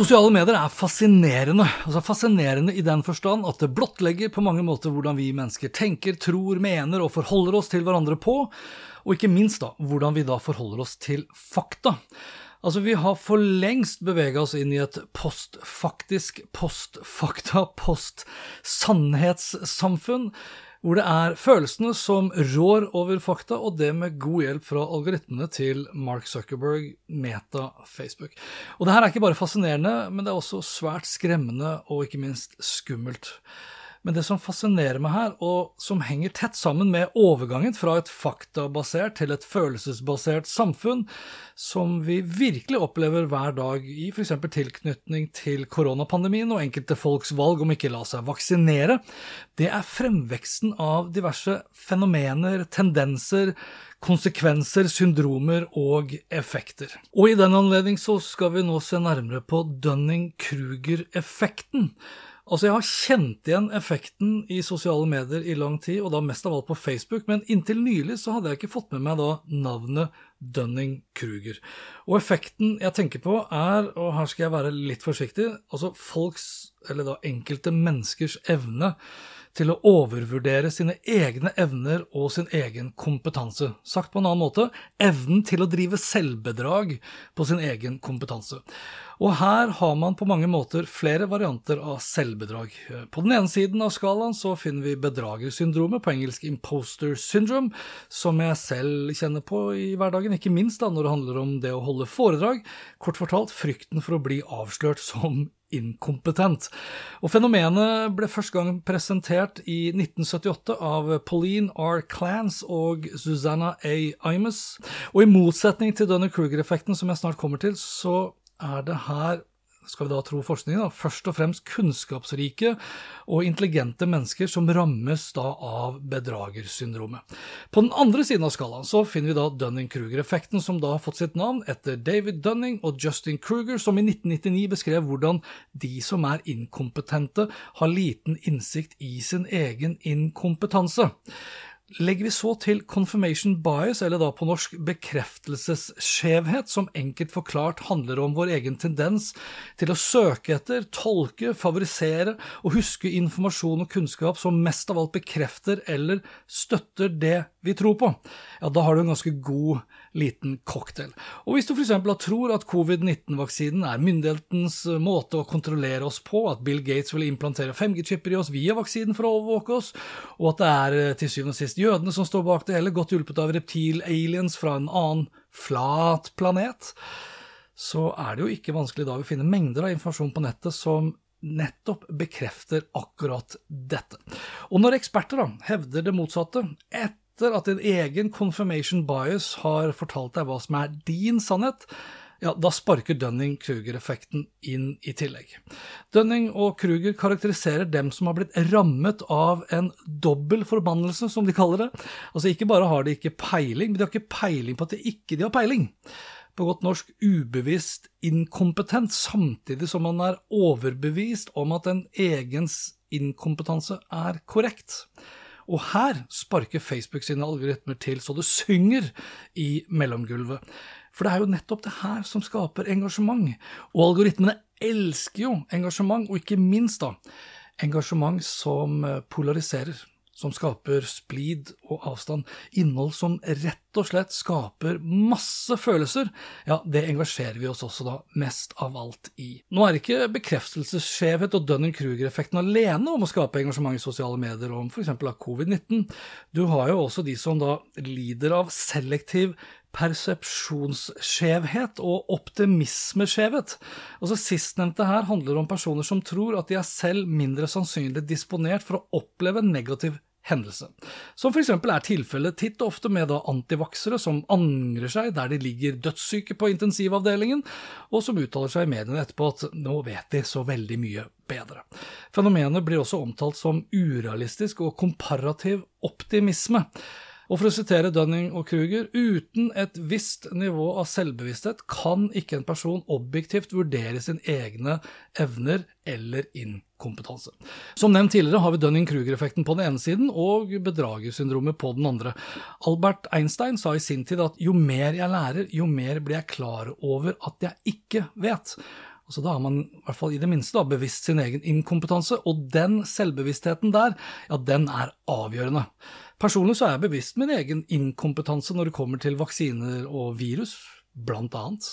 Sosiale medier er fascinerende. Altså Fascinerende i den forstand at det blottlegger på mange måter hvordan vi mennesker tenker, tror, mener og forholder oss til hverandre på, og ikke minst da, hvordan vi da forholder oss til fakta. Altså, Vi har for lengst bevega oss inn i et postfaktisk, postfakta, postsannhetssamfunn hvor det er følelsene som rår over fakta, og det med god hjelp fra algoritmene til Mark Zuckerberg, Meta, Facebook. Og det her er ikke bare fascinerende, men det er også svært skremmende og ikke minst skummelt. Men det som fascinerer meg her, og som henger tett sammen med overgangen fra et faktabasert til et følelsesbasert samfunn, som vi virkelig opplever hver dag i f.eks. tilknytning til koronapandemien og enkelte folks valg om ikke la seg vaksinere, det er fremveksten av diverse fenomener, tendenser, konsekvenser, syndromer og effekter. Og i den anledning så skal vi nå se nærmere på Dunning-Kruger-effekten. Altså, jeg har kjent igjen effekten i sosiale medier i lang tid, og da mest av alt på Facebook, men inntil nylig så hadde jeg ikke fått med meg da navnet Dunning-Kruger. Og effekten jeg tenker på er, og her skal jeg være litt forsiktig, altså folks, eller da enkelte menneskers evne til å overvurdere sine egne evner og sin egen kompetanse. Sagt på en annen måte evnen til å drive selvbedrag på sin egen kompetanse. Og her har man på mange måter flere varianter av selvbedrag. På den ene siden av skalaen så finner vi bedragersyndromet, på engelsk imposter syndrome, som jeg selv kjenner på i hverdagen, ikke minst da når det handler om det å holde foredrag. Kort fortalt frykten for å bli avslørt som inkompetent. Og Fenomenet ble første gang presentert i 1978 av Pauline R. Clance og Susanna A. Imus. Og i motsetning til Dunner-Kruger-effekten, som jeg snart kommer til, så er det her skal vi da tro forskningen, da, først og fremst kunnskapsrike og intelligente mennesker som rammes da av bedragersyndromet. På den andre siden av skalaen så finner vi da Dunning-Kruger-effekten, som da har fått sitt navn etter David Dunning og Justin Kruger, som i 1999 beskrev hvordan de som er inkompetente, har liten innsikt i sin egen inkompetanse. Legger vi så til confirmation bias, eller da på norsk bekreftelsesskjevhet, som enkelt forklart handler om vår egen tendens til å søke etter, tolke, favorisere og huske informasjon og kunnskap som mest av alt bekrefter eller støtter det vi tror på, ja, da har du en ganske god liten cocktail. Og hvis du f.eks. tror at covid-19-vaksinen er myndighetens måte å kontrollere oss på, at Bill Gates vil implantere 5G-chipper i oss via vaksinen for å overvåke oss, og at det er eh, til syvende og sist jødene som står bak det hele, godt hjulpet av reptil-aliens fra en annen flat planet, så er det jo ikke vanskelig da å finne mengder av informasjon på nettet som nettopp bekrefter akkurat dette. Og når eksperter da hevder det motsatte, etter at din egen confirmation bias har fortalt deg hva som er din sannhet, ja, da sparker Dunning-Kruger-effekten inn i tillegg. Dunning og Kruger karakteriserer dem som har blitt rammet av en dobbel forbannelse, som de kaller det. Altså ikke bare har de ikke peiling, men de har ikke peiling på at de ikke de har peiling. På godt norsk ubevisst inkompetent, samtidig som man er overbevist om at en egens inkompetanse er korrekt. Og her sparker Facebook sine algoritmer til så det synger i mellomgulvet. For det er jo nettopp det her som skaper engasjement. Og algoritmene elsker jo engasjement, og ikke minst da engasjement som polariserer. som skaper splid og avstand, innhold som rett og slett skaper masse følelser, ja, det engasjerer vi oss også da mest av alt i. Nå er ikke bekreftelsesskjevhet og Dunning-Kruger-effekten alene om å skape engasjement i sosiale medier om f.eks. av covid-19. Du har jo også de som da lider av selektiv persepsjonsskjevhet og optimismeskjevhet. Altså Sistnevnte her handler om personer som tror at de er selv mindre sannsynlig disponert for å oppleve en negativ hendelse. Som f.eks. er tilfellet titt og ofte med da antivaksere som angrer seg der de ligger dødssyke på intensivavdelingen, og som uttaler seg i mediene etterpå at nå vet de så veldig mye bedre. Fenomenet blir også omtalt som urealistisk og komparativ optimisme. Og for å sitere Dunning og Kruger, uten et visst nivå av selvbevissthet kan ikke en person objektivt vurdere sine egne evner eller inkompetanse. Som nevnt tidligere har vi Dunning-Kruger-effekten på den ene siden og bedragersyndromet på den andre. Albert Einstein sa i sin tid at jo mer jeg lærer, jo mer blir jeg klar over at jeg ikke vet. Så Da har man i hvert fall i det minste da, bevisst sin egen inkompetanse, og den selvbevisstheten der, ja, den er avgjørende. Personlig så er jeg bevisst min egen inkompetanse når det kommer til vaksiner og virus, blant annet.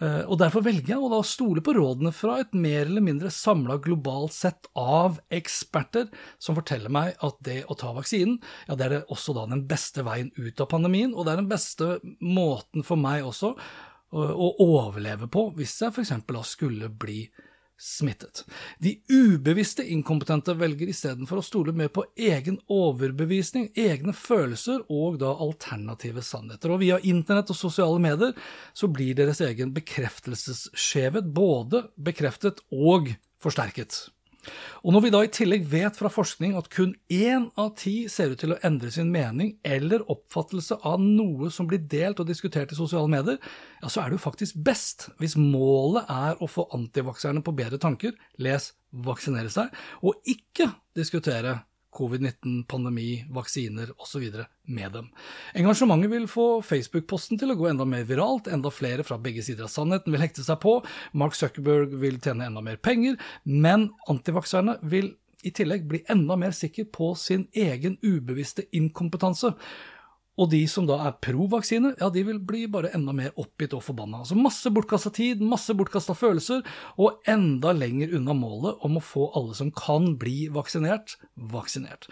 Eh, og derfor velger jeg å da stole på rådene fra et mer eller mindre samla globalt sett av eksperter som forteller meg at det å ta vaksinen, ja det er også da den beste veien ut av pandemien, og det er den beste måten for meg også å overleve på hvis jeg f.eks. da skulle bli smittet. De ubevisste inkompetente velger istedenfor å stole mer på egen overbevisning, egne følelser og da alternative sannheter. Og via internett og sosiale medier så blir deres egen bekreftelsesskjevhet både bekreftet og forsterket. Og når vi da i tillegg vet fra forskning at kun én av ti ser ut til å endre sin mening eller oppfattelse av noe som blir delt og diskutert i sosiale medier, ja, så er det jo faktisk best hvis målet er å få antivakserne på bedre tanker, les vaksinere seg, og ikke diskutere covid-19, pandemi, vaksiner osv. med dem. Engasjementet vil få Facebook-posten til å gå enda mer viralt, enda flere fra begge sider av sannheten vil hekte seg på, Mark Zuckerberg vil tjene enda mer penger, men antivakserne vil i tillegg bli enda mer sikker på sin egen ubevisste inkompetanse. Og de som da er pro vaksine, ja, de vil bli bare enda mer oppgitt og forbanna. Altså masse bortkasta tid, masse bortkasta følelser, og enda lenger unna målet om å få alle som kan bli vaksinert, vaksinert.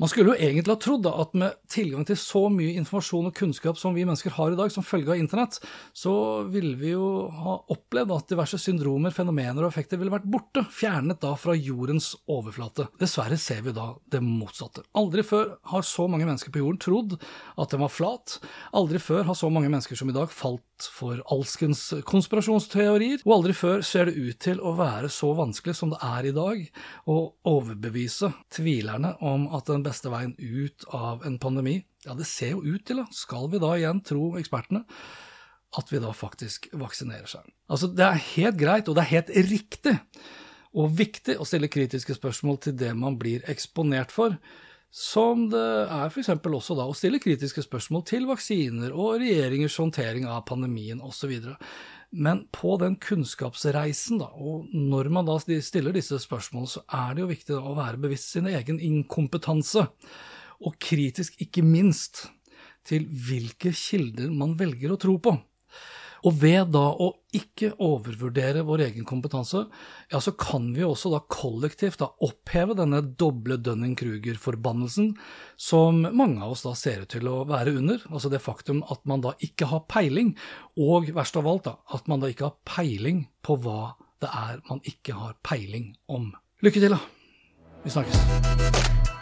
Man skulle jo egentlig ha trodd at med tilgang til så mye informasjon og kunnskap som vi mennesker har i dag som følge av internett, så ville vi jo ha opplevd at diverse syndromer, fenomener og effekter ville vært borte, fjernet da fra jordens overflate. Dessverre ser vi da det motsatte. Aldri før har så mange mennesker på jorden trodd at den var flat. Aldri før har så mange mennesker som i dag falt for alskens konspirasjonsteorier, og aldri før ser det ut til å være så vanskelig som det er i dag å overbevise tvilerne om at den beste veien ut av en pandemi, ja, det ser jo ut til, da, skal vi da igjen tro ekspertene, at vi da faktisk vaksinerer seg. Altså, det er helt greit, og det er helt riktig og viktig å stille kritiske spørsmål til det man blir eksponert for som det er f.eks. også da å stille kritiske spørsmål til vaksiner og regjeringers håndtering av pandemien osv. Men på den kunnskapsreisen, da, og når man da stiller disse spørsmålene, så er det jo viktig da, å være bevisst sin egen inkompetanse, og kritisk ikke minst til hvilke kilder man velger å tro på. Og ved da å ikke overvurdere vår egen kompetanse, ja, så kan vi også da kollektivt da oppheve denne doble Dunning-Kruger-forbannelsen som mange av oss da ser ut til å være under. Altså det faktum at man da ikke har peiling, og verst av alt da, at man da ikke har peiling på hva det er man ikke har peiling om. Lykke til, da. Vi snakkes.